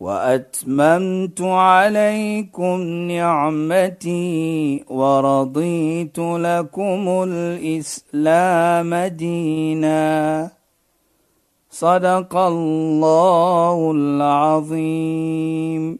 واتممت عليكم نعمتي ورضيت لكم الاسلام دينا صدق الله العظيم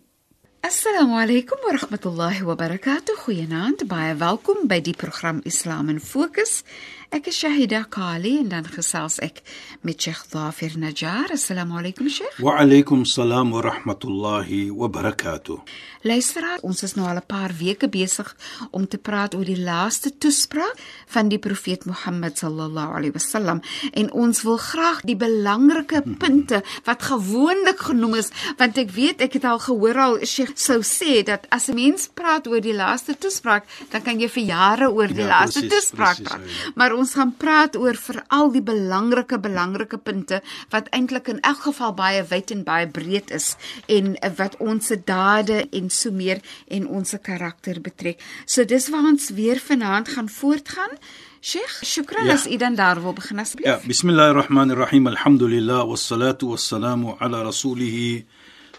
Assalamu alaykum wa rahmatullahi wa barakatuh. Goeienaand, baie welkom by die program Islam in Fokus. Ek is Shahida Kali en dan gesels ek met Sheikh Dafir Najjar. Assalamu alaykum Sheikh. Wa alaykum salaam wa rahmatullahi wa barakatuh. Luisteraar, ons is nou al 'n paar weke besig om te praat oor die laaste toespraak van die profeet Mohammed sallallahu alaihi wasallam en ons wil graag die belangrike punte wat gewoonlik genoem is, want ek weet ek het al gehoor al Sheikh sou sê dat as 'n mens praat oor die laaste toespraak, dan kan jy vir jare oor die Ja, laaste precies, toespraak precies, praat. ja. Maar ons gaan praat oor veral die belangrike belangrike punte wat eintlik in elk geval baie wyd en baie breed is en wat ons se dade en so meer en ons karakter betrek. So dis waar ons weer vanaand gaan voortgaan. Sheikh, shukran Ja. as u dan daar wil begin asseblief. Ja, bismillahirrahmanirrahim. Alhamdulillah wassalatu wassalamu ala rasulih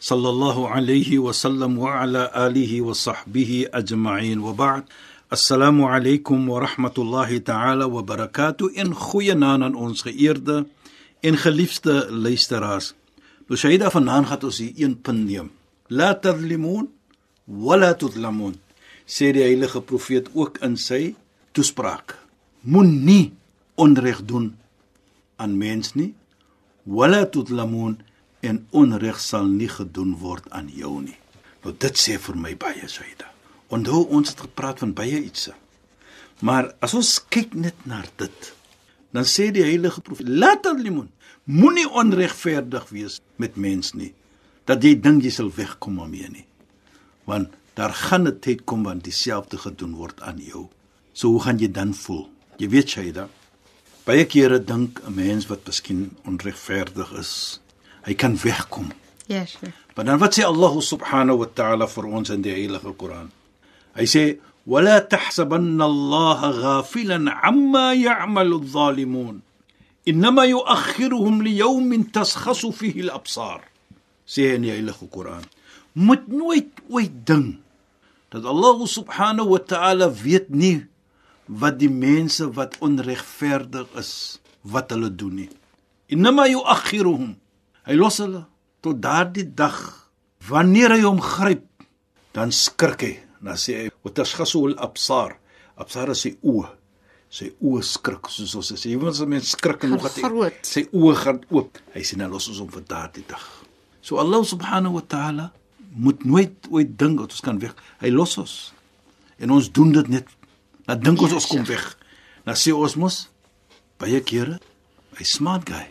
sallallahu alayhi wa sallam wa ala alihi wa sahbihi ajma'in wa ba'd. Assalamu alaykum wa rahmatullahi ta'ala wa barakatuh. In goeie naam aan ons geëerde en geliefde luisteraars. Shaida vanaand gaan ons hier een punt neem. La tadlimun wa la tudlamun. Sê die heilige profeet ook in sy toespraak. Moenie onreg doen aan mens nie. Wala tudlamun en onreg sal nie gedoen word aan jou nie. Nou dit sê vir my baie Shaida. Onthou ons het gepraat van baie ietsie. Maar as ons kyk net na dit, dan sê die heilige profeet: "Laat al-limun, moenie onregverdig wees met mens nie, dat jy dink jy sal wegkom daarmee nie. Want daar gaan 'n tyd kom wanneer dieselfde gedoen word aan jou. So hoe gaan jy dan voel? Jy weet Shaida, baie kere dink 'n mens wat miskien onregverdig is, hy kan wegkom. Ja, Sheikh. Maar dan wat sê Allah subhanahu wa ta'ala vir ons in die heilige Koran? Hy sê wala tahsabanna Allah ghafilan amma ya'malu adh-dhalimun. Innama yu'akhiruhum li yawmin taskhasu fihi al-absar. sê in die Heilige Koran. Moet nooit ooit ding dat Allah subhanahu wa ta'ala weet nie wat die mense wat onregverdig is wat hulle doen nie. Innama yu'akhiruhum. Hy los hulle tot daardie dag wanneer hy hom gryp, dan skrik hy dan sê hy watashkhasul absar? Absar is sy oë. Sy oë skrik soos ons sê. Jy weet as 'n mens skrik en hoe gaan sy oë gaan oop. Hy sê nou los ons hom vir daardie dag. So Allah subhanahu wa ta'ala moet nooit ooit dink dat ons kan weg. Hy los ons. En ons doen dit net. Dan dink ons Ja, ons kom Sheikh. weg. Dan sê ons mos baie kere hy smart guy.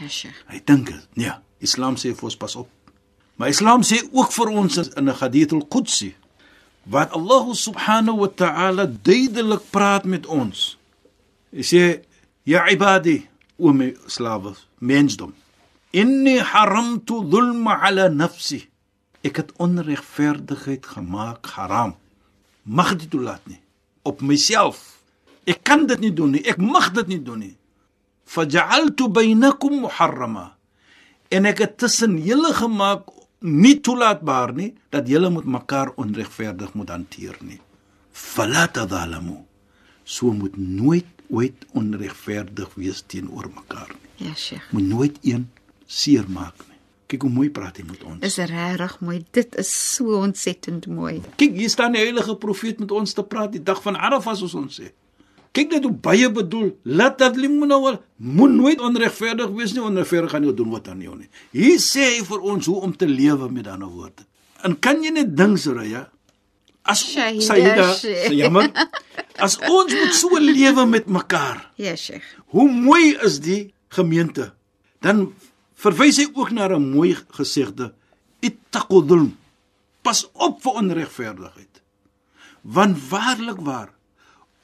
Ja, Sheikh. Hy dink dit. Nee, Islam sê vir ons pas op. Maar Islam sê ook vir ons in 'n Hadith al-Qudsi wat Allah subhanahu wa ta'ala duidelik praat met ons. Hy sê: "Ya ibadi, o my slawe, mensdom, inni haramtu dhulma ala nafsi." Ek het onregverdigheid gemaak haram. Mag dit toelaat nie op myself. Ek kan dit nie doen nie. Ek mag dit nie doen nie faj'altu bainakum muharrama en ek het tussen julle gemaak nie toelaatbaar nie dat julle met mekaar onregverdig moet hanteer nie fala tadhalamu so moet nooit ooit onregverdig wees teenoor mekaar nie Ja, Sheikh. moet nooit een seer maak nie kyk hoe mooi praat hy met ons Is regtig mooi. Dit is so ontsettend mooi. kyk hier staan die heilige profeet met ons te praat die dag van Arafah soos ons sê kyk net hoe baie bedoel. Laat dat limuna wal moet nooit onregverdig wees nie onregverdig gaan nie doen wat aan jou nie. Hier sê hy vir ons hoe om te lewe met ander woorde. En kan jy net dink Soraya as Sayyida Sheikh. sê jammer as ons moet so lewe met mekaar Ja, Sheikh. hoe mooi is die gemeente? Dan verwys hy ook na 'n mooi gesegde ittaqudhulm pas op vir onregverdigheid. Want waarlik waar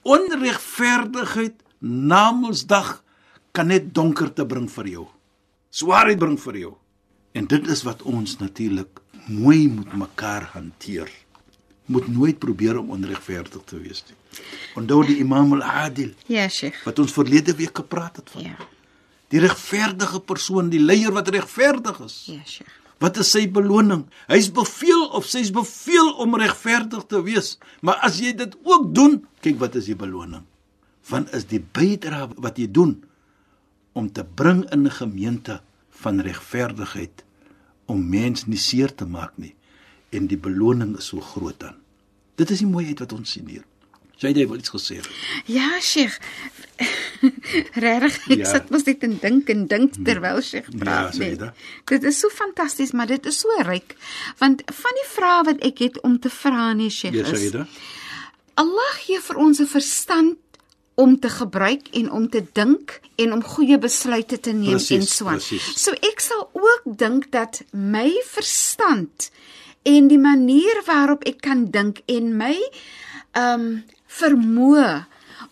onregverdigheid namelsdag kan net donkerte bring vir jou. Swaarheid bring vir jou. En dit is wat ons natuurlik mooi moet mekaar hanteer. Moet nooit probeer om onregverdig te wees nie. Onthou die Imam al-Adil Ja, Sheikh. wat ons verlede week gepraat het van. Ja. Die regverdige persoon, die leier wat regverdig is. Ja, Sheikh. Wat is sy beloning? Hy's beveel of sy's beveel om regverdig te wees. Maar as jy dit ook doen, kyk wat is die beloning? Want is die bydrae wat jy doen om te bring in 'n gemeente van regverdigheid om mens nie seer te maak nie en die beloning is so groot dan. Dit is die mooiheid wat ons sien hier. Sy het jy wil iets gesê. Ja, Sheikh. Regtig, ek Ja. sit mos net en dink en dink terwyl Sheikh praat. Ja, nee. Dit is so fantasties, maar dit is so ryk. Want van die vrae wat ek het om te vra nee, Sheikh Ja, is Saida. Allah gee vir ons 'n verstand om te gebruik en om te dink en om goeie besluite te neem Presies, en so aan. So ek sal ook dink dat my verstand en die manier waarop ek kan dink en my ehm um, vermoë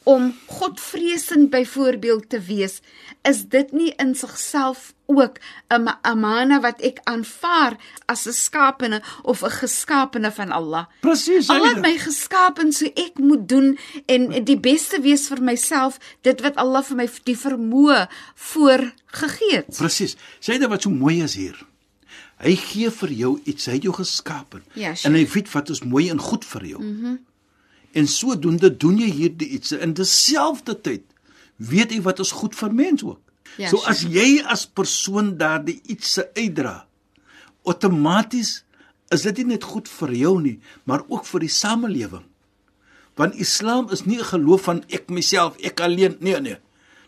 om godvreesend byvoorbeeld te wees, is dit nie in sigself ook 'n ma- amana wat ek aanvaar as 'n skapene of 'n geskapene van Allah. Presies, Allah het my geskaap en so ek moet doen en die beste wees vir myself, dit wat Allah vir my die vermoë voor gegee het. Presies. Sê dit wat so mooi is hier. Hy gee vir jou iets, hy het jou geskaap. Ja, sure. en hy weet wat is mooi en goed vir jou. Mhm. Mm en sodoende doen jy hierdie iets in dieselfde tyd weet hy wat is goed vir mens ook. Ja, so sure. as jy as persoon daardie iets se uitdra, outomaties is dit nie net goed vir jou nie, maar ook vir die samelewing. Want Islam is nie 'n geloof van ek myself, ek alleen, nee nee.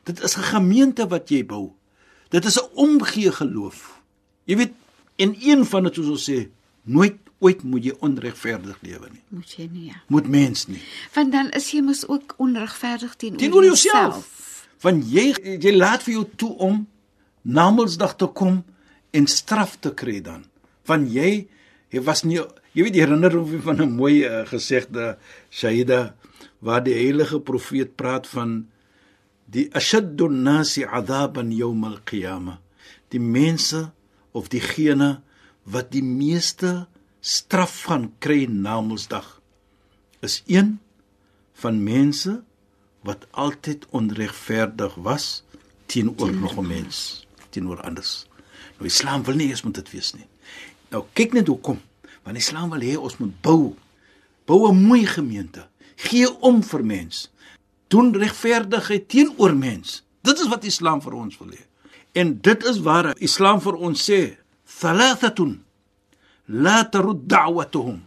Dit is 'n gemeente wat jy bou. Dit is 'n omgee geloof. Jy weet, en een van dit soos ons sê, nooit ooit moet jy onregverdig lewe nie. Moet jy nie ja. Moet mens nie. Want dan is jy mos ook onregverdig teenoor Teenoor jouself. Want jy jy laat vir jou toe om namelsdag te kom en straf te kry dan. Want jy jy was nie jy weet herinner hom van 'n mooi uh, gesegde Shaida waar die heilige profeet praat van die ashaddu nasi adaban yawm al-qiyamah. Die mense of diegene wat die meeste straf gaan kry namelsdag is een van mense wat altyd onregverdig was teenoor nog 'n mens, teenoor anders. Nou Islam wil nie eens moet dit wees nie. Nou kyk net hoekom. Want Islam wil hê ons moet bou. Bou 'n mooi gemeente. Gee om vir mens. Doen regverdigheid teenoor mens. Dit is wat Islam vir ons wil hê. En dit is waar Islam vir ons sê, thalathatun la tarud da'watuhum.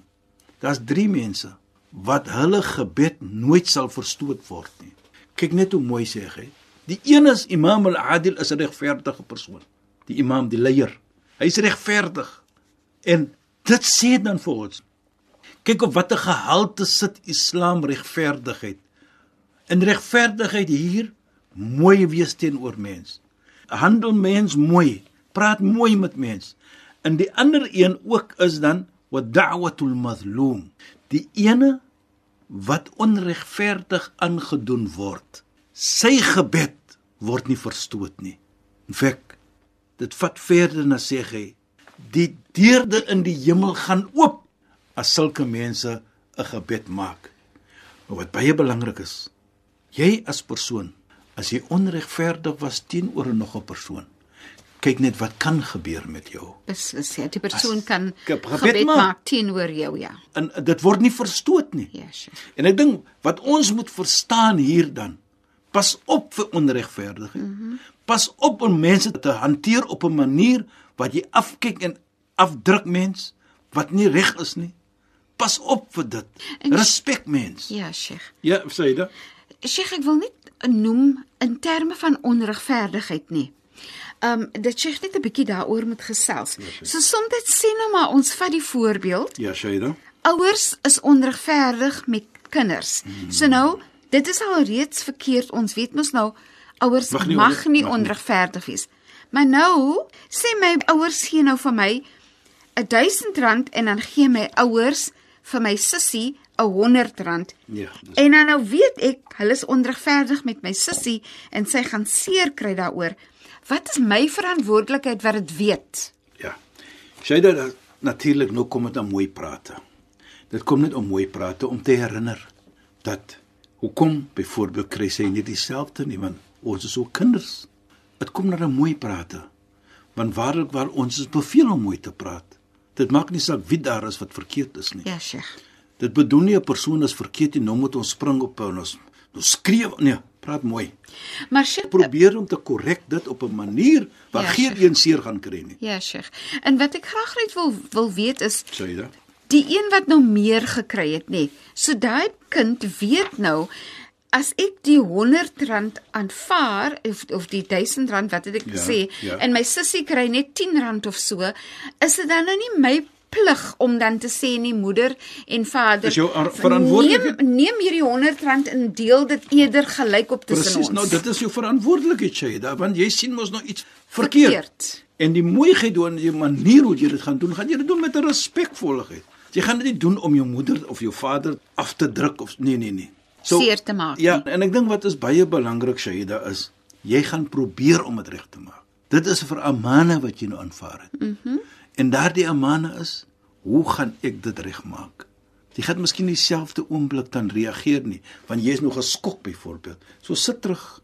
Daar's 3 mense wat hulle gebed nooit sal verstoot word nie. Kyk net hoe mooi sê hy. Die een is Imam al-Adil is 'n regverdige persoon. Die imam, die leier. Hy's regverdig. En dit sê dan vir ons. Kyk op watter gehalte sit Islam regverdigheid. In regverdigheid hier mooi wees teenoor mens. Handel mens mooi, praat mooi met mens. En die ander een ook is dan wa da'watul mazlum. Die ene wat onregverdig aangedoen word. Sy gebed word nie verstoot nie. In feite dit vat verder na sê hy die deurde in die hemel gaan oop as sulke mense 'n gebed maak. Maar wat baie belangrik is, jy as persoon, as jy onregverdig was teenoor nog 'n persoon, kyk net wat kan gebeur met jou. Beslis ja, die persoon As- kan Ge- gebed gebed maak. maak teenoor jou ja. En dit word nie verstoot nie. Ja, sure. En ek dink wat ons moet verstaan hier dan, pas op vir onregverdigheid. Mm -hmm. Pas op om mense te hanteer op 'n manier wat jy afkyk en afdruk mens wat nie reg is nie. Pas op vir dit. En- Respek mens. Ja, Sheikh. Ja, sê dit. Sheikh, ek wil net noem in terme van onregverdigheid nie. Um dit Sheikh net 'n bietjie daaroor moet gesels. So soms sê nou maar ons vat die voorbeeld Ja, sê dit. ouers is onregverdig met kinders. Hmm. So nou, dit is al reeds verkeerd. Ons weet mos nou ouers Mag nie mag nie mag nie. onregverdig wees. Maar nou, sê my ouers gee nou vir my 'n 1000 rand en dan gee my ouers vir my sussie R100. Ja. dis- En dan nou weet ek, hulle is onregverdig met my sussie en sy gaan seer kry daaroor. Wat is my verantwoordelikheid wat dit weet? Ja. Sy dat natuurlik nou kom dit aan mooi prate. Dit kom net om mooi prate om te herinner dat hoekom byvoorbeeld kry sy nie dieselfde nie want ons is ook kinders. Dit kom na 'n mooi prate. Want waarlik waar ons is beveel om mooi te praat. Dit maak nie saak wie daar is wat verkeerd is nie. Ja, Sheikh. Dit bedoel nie 'n persoon is verkeerd en nou moet ons spring op en ons nou skree nee, praat mooi. Maar Sheikh, Probeer om te korrek dit op 'n manier waar Ja, geen een seer gaan kry nie. ja, Sheikh. En wat ek graag net wil wil weet is dit? die een wat nou meer gekry het, nê. Nee. So daai kind weet nou as ek die R100 aanvaar of of die R1000 wat het ek Ja, gesê ja. en my sussie kry net R10 of so, is dit dan nou nie my plig om dan te sê nie moeder en vader Dis jou verantwoordelikheid. neem, neem hierdie R100 en deel dit eerder gelyk op tussen Presies, ons. nou dit is jou verantwoordelikheid, Shaida, want jy sien mos nou iets verkeerd. Verkeerd. En die mooiheid doen die manier hoe jy dit gaan doen, gaan jy dit doen met 'n respekvolligheid. Jy gaan dit nie doen om jou moeder of jou vader af te druk of nee nee nee. Seer te maak Ja, nie. en ek dink wat is baie belangrik, Shaida, is jy gaan probeer om dit reg te maak. Dit is vir amane wat jy nou aanvaar het. Mhm. Mm en daardie amane is, hoe gaan ek dit regmaak? Jy gaan miskien dieselfde oomblik dan reageer nie, want jy is nog geskok byvoorbeeld. So sit terug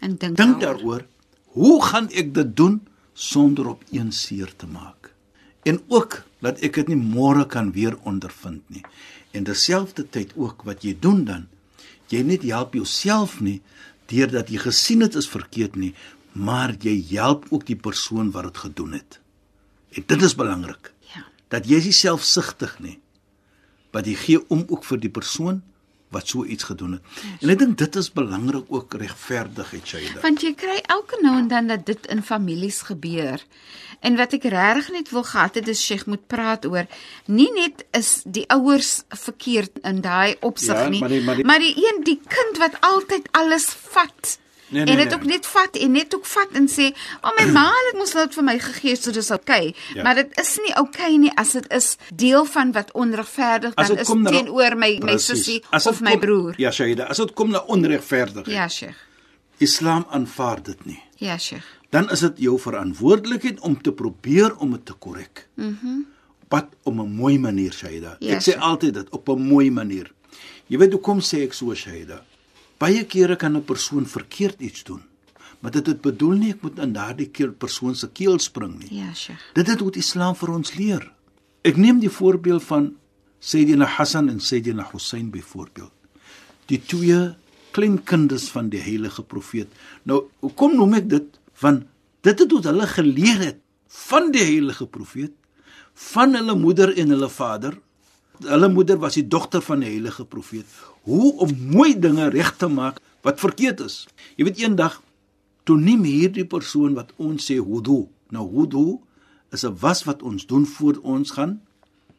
En dink Dink daaroor. daaroor, hoe gaan ek dit doen sonder op een seer te maak? En ook dat ek dit nie môre kan weer ondervind nie. En terselfdertyd ook wat jy doen dan, jy net help jouself nie deurdat jy gesien het is verkeerd nie, maar jy help ook die persoon wat dit gedoen het. En dit is belangrik. Ja. Dat jy is selfsugtig nie. Want jy gee om ook vir die persoon wat so iets gedoen het. En ek dink dit is belangrik ook regverdigheid, Shaida. Want jy kry elke nou en dan dat dit in families gebeur. En wat ek regtig net wil gehad het is Sheikh moet praat oor nie net is die ouers verkeerd in daai opsig Ja, nie, maar die- maar die- maar die een die kind wat altyd alles vat. Nee, en nee, dit nee. ook net vat en net ook vat en sê, "O my ma het mos dit vir my gegee, so dis oukei." Okay. Ja. Maar dit is nie oukei okay nie as dit is deel van wat onregverdig dan is teenoor my my sussie of my kom- broer. Ja, Shaida, as dit kom na onregverdigheid. Ja, Sheikh. Islam aanvaar dit nie. Ja, Sheikh. Dan is dit jou verantwoordelikheid om te probeer om dit te korrek. Mhm. Mm Wat op 'n mooi manier, Shaida. Ja, ek sê Sheikh. altyd dit op 'n mooi manier. Jy weet hoekom sê ek so, Shaida? Baie kere kan 'n persoon verkeerd iets doen. Maar dit het bedoel nie ek moet in daardie keer persoon se keel spring nie. Ja, Sheikh. Dit het wat Islam vir ons leer. Ek neem die voorbeeld van Sayyidina Hassan en Sayyidina Hussein byvoorbeeld. Die twee kleinkinders van die heilige profeet. Nou, hoekom noem ek dit? Want dit het wat hulle geleer het van die heilige profeet, van hulle moeder en hulle vader. Hulle moeder was die dogter van die heilige profeet. Hoe om mooi dinge reg te maak wat verkeerd is. Jy weet eendag toe neem hierdie persoon wat ons sê wudu. Nou wudu is 'n was wat ons doen voor ons gaan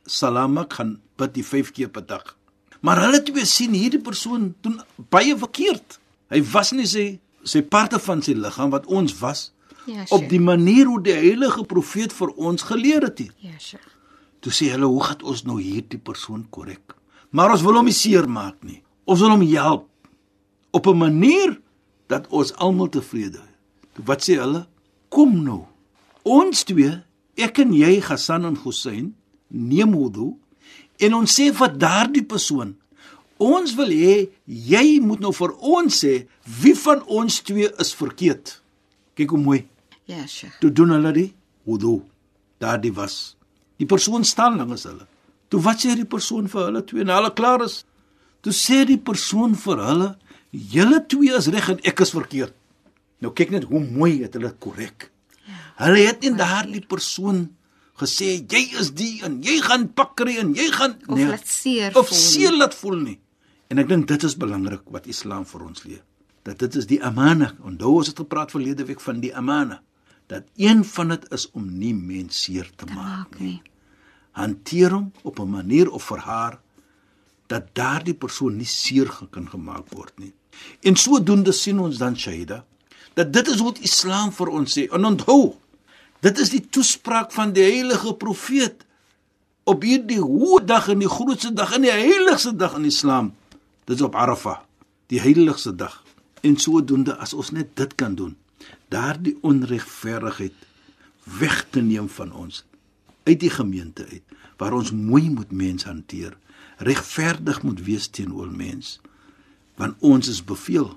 salamak gaan bid die 5 keer per dag. Maar hulle twee sien hierdie persoon doen baie verkeerd. Hy was nie sy sy parte van sy liggaam wat ons was Ja, op Sheikh. die manier hoe die heilige profeet vir ons geleer het. het. Ja, Sheikh. Toe sê hulle, "Hoe gaan ons nou hierdie persoon korrek?" Maar ons wil hom nie seermaak nie. Ons wil hom help op 'n manier dat ons almal tevrede is. Toe wat sê hulle? Kom nou. Ons twee, ek en jy, Hassan en Hussein, neem wudu en ons sê vir daardie persoon, ons wil hê jy moet nou vir ons sê wie van ons twee is verkeerd. Kyk hoe mooi. Ja, Sheikh. Toe doen hulle die wudu. Daardie was. Die persoon staan langs hulle. Toe wat sê die persoon vir hulle twee en hulle klaar is? Toe sê die persoon vir hulle, julle twee is reg en ek is verkeerd. Nou kyk net hoe mooi het hulle korrek. Hulle het nie daardie persoon gesê jy is die en jy gaan pak kry en jy gaan Of laat seer of seer laat voel nie. En ek dink dit is belangrik wat Islam vir ons leer. Dat dit is die amana. Onthou ons het gepraat verlede week van die amana. Dat een van dit is om nie mens seer te maak Maak nie. hanteer hom op 'n manier of vir haar dat daardie persoon nie seer kan gemaak word nie. En sodoende sien ons dan Shaida dat dit is wat Islam vir ons sê. En onthou, dit is die toespraak van die heilige profeet op hierdie hoë dag en die grootste dag en die heiligste dag in Islam. Dit is op Arafah, die heiligste dag. En sodoende as ons net dit kan doen, daardie onregverdigheid weg te neem van ons uit die gemeente uit waar ons mooi moet mens hanteer, regverdig moet wees teenoor mens. Want ons is beveel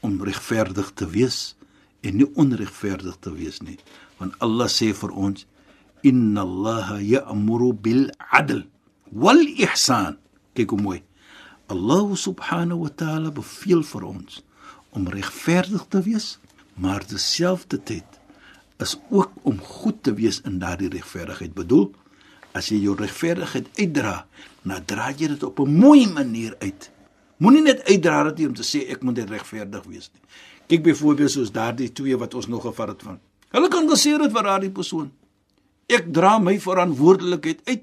om regverdig te wees en nie onregverdig te wees nie. Want Allah sê vir ons inna Allah ya'muru bil 'adl wal ihsan. Kyk hoe mooi. Allah subhanahu wa ta'ala beveel vir ons om regverdig te wees, maar terselfdertyd is ook om goed te wees in daardie regverdigheid. Bedoel, as jy jou regverdigheid uitdra, dan dra jy dit op 'n mooi manier uit. Moenie net uitdra dit om te sê ek moet regverdig wees nie. Kyk byvoorbeeld soos daardie twee wat ons nog gevat het van. Hulle kan gesê dit vir daardie persoon. Ek dra my verantwoordelikheid uit.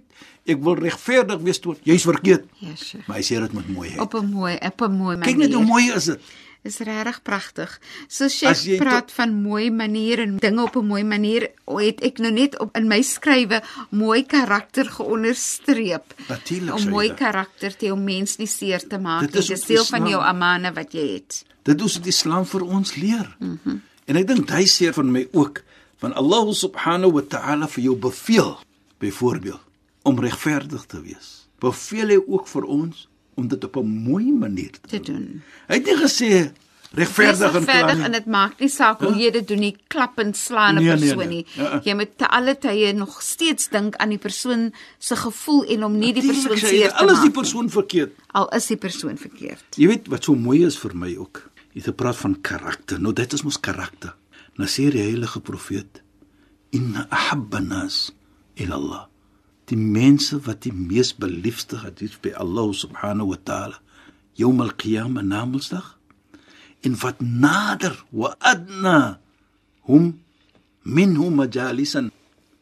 Ek wil regverdig wees tot jy's verkeerd. Ja, sure. Maar hy sê dit met mooi. Op 'n mooi, op 'n mooi manier. Kyk net hoe mooi is dit. Is regtig pragtig. So chef praat van mooi maniere en dinge op 'n mooi manier, het ek nou net op in my skrywe mooi karakter geonderstreep. Natuurlik Om mooi dit. karakter te om mens nie seer te maak Dit nie. is Dis ook deel van jou amane wat jy het. Dit is wat die Islam vir ons leer. Mm -hmm. En ek dink hy sê van my ook van Allah subhanahu wa ta'ala vir jou beveel byvoorbeeld om regverdig te wees. Beveel hy ook vir ons om dit op 'n mooi manier te te doen. doen. Hy het nie gesê regverdig en klaar nie. en dit maak nie saak hoe jy dit doen nie, klap en slaan 'n Nee, nee, persoon nee. nie. Uh-uh. Jy moet te alle tye nog steeds dink aan die persoon se gevoel en om nie die Natuurlijk persoon sê hy, seer te Alles die maak. persoon verkeerd. Al is die persoon verkeerd. Jy weet wat so mooi is vir my ook. Jy het gepraat van karakter. Nou dit is mos karakter. Nou sê die heilige profeet: "Inna ahabba nas ila Allah." Die mense wat die mees beliefde het by Allah subhanahu wa ta'ala, Yawm al-Qiyamah namedsdag, en wat nader wa adna hum minhum majalisan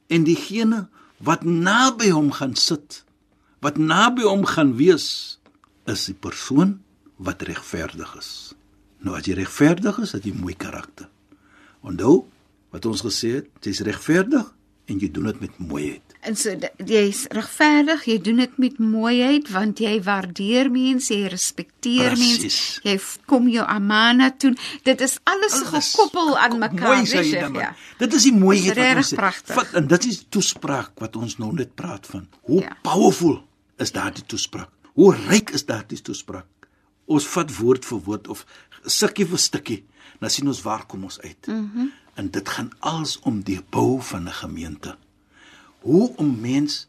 en diegene wat naby hom gaan sit, wat naby hom gaan wees, is die persoon wat regverdig is. Nou as jy regverdig is, het jy mooi karakter. Onthou wat ons gesê het, jy's regverdig en jy doen dit met mooiheid. En so jy's regverdig, jy doen dit met mooiheid want jy waardeer mense, jy respekteer mense, jy kom jou amana toe. Dit is alles, Alles gekoppel aan mekaar, weet jy. Ja. Dit is die mooiheid Dis wat ons pragtig. Vat- En dit is toespraak wat ons nou net praat van. Hoe Ja. powerful is daardie toespraak? Hoe ryk is daardie toespraak? Ons vat woord vir woord of stukkie vir stukkie, dan sien ons waar kom ons uit. Mm -hmm. En dit gaan als om die bou van 'n gemeente. Hoe om mens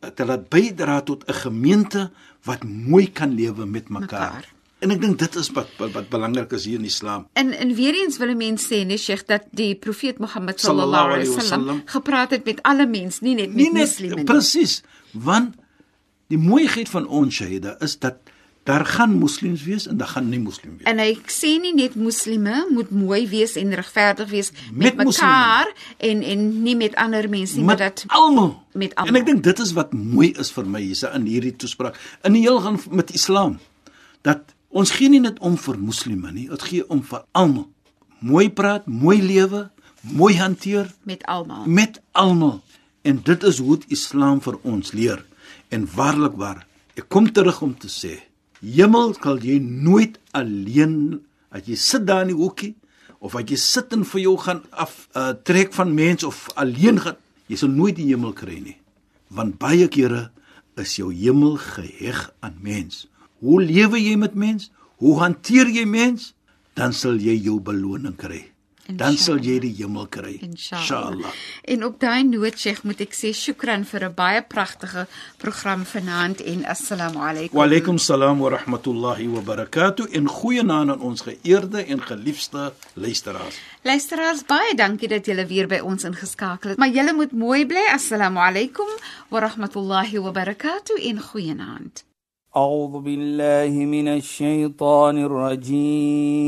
eh, te laat bydra tot 'n gemeente wat mooi kan lewe met mekaar. En ek dink dit is wat wat, wat belangrik is hier in Islam. En en weer eens wil mense sê, nee Sheikh, dat die profeet Mohammed Sallallahu alaihi wasallam gepraat het met alle mense, nie net met nie net moslime nie. presies want die mooiheid van ons shahida is dat daar gaan moslems wees en daar gaan nie moslems wees En hy sê nie net moslime moet mooi wees en regverdig wees met, Met mekaar en en nie met ander mense nie, maar met dat almal. Met en almal. ek dink dit is wat mooi is vir my hierse in hierdie toespraak. In die heel gaan met islam dat ons gee nie net om vir moslime nie dit gee om vir almal. Mooi praat mooi lewe mooi hanteer. Met almal. met almal. En dit is hoe die Islam vir ons leer. En waarlik waar ek kom terug om te sê hemel sal jy nooit alleen as jy sit daar in die hoekie of as jy sit en vir jou gaan af uh, trek van mens of alleen gaan jy sal nooit die hemel kry nie. Want baie kere is jou hemel geheg aan mens. Hoe lewe jy met mens? Hoe hanteer jy mens? Dan sal jy jou beloning kry dan sal jy die hemel kry Inshallah. En op daai noot Sheikh moet ek sê shukran vir 'n baie pragtige program vanaand en assalamu alaykum. Wa alaykum salaam wa rahmatullahi wa barakatuh en goeie naam aan ons geëerde en geliefde luisteraars. Luisteraars, baie dankie dat julle weer by ons ingeskakel het. Maar julle moet mooi bly. Assalamu alaykum wa rahmatullahi wa barakatuh en goeienaand. أعوذ بالله من الشيطان الرجيم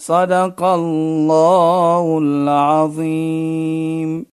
صدق الله العظيم.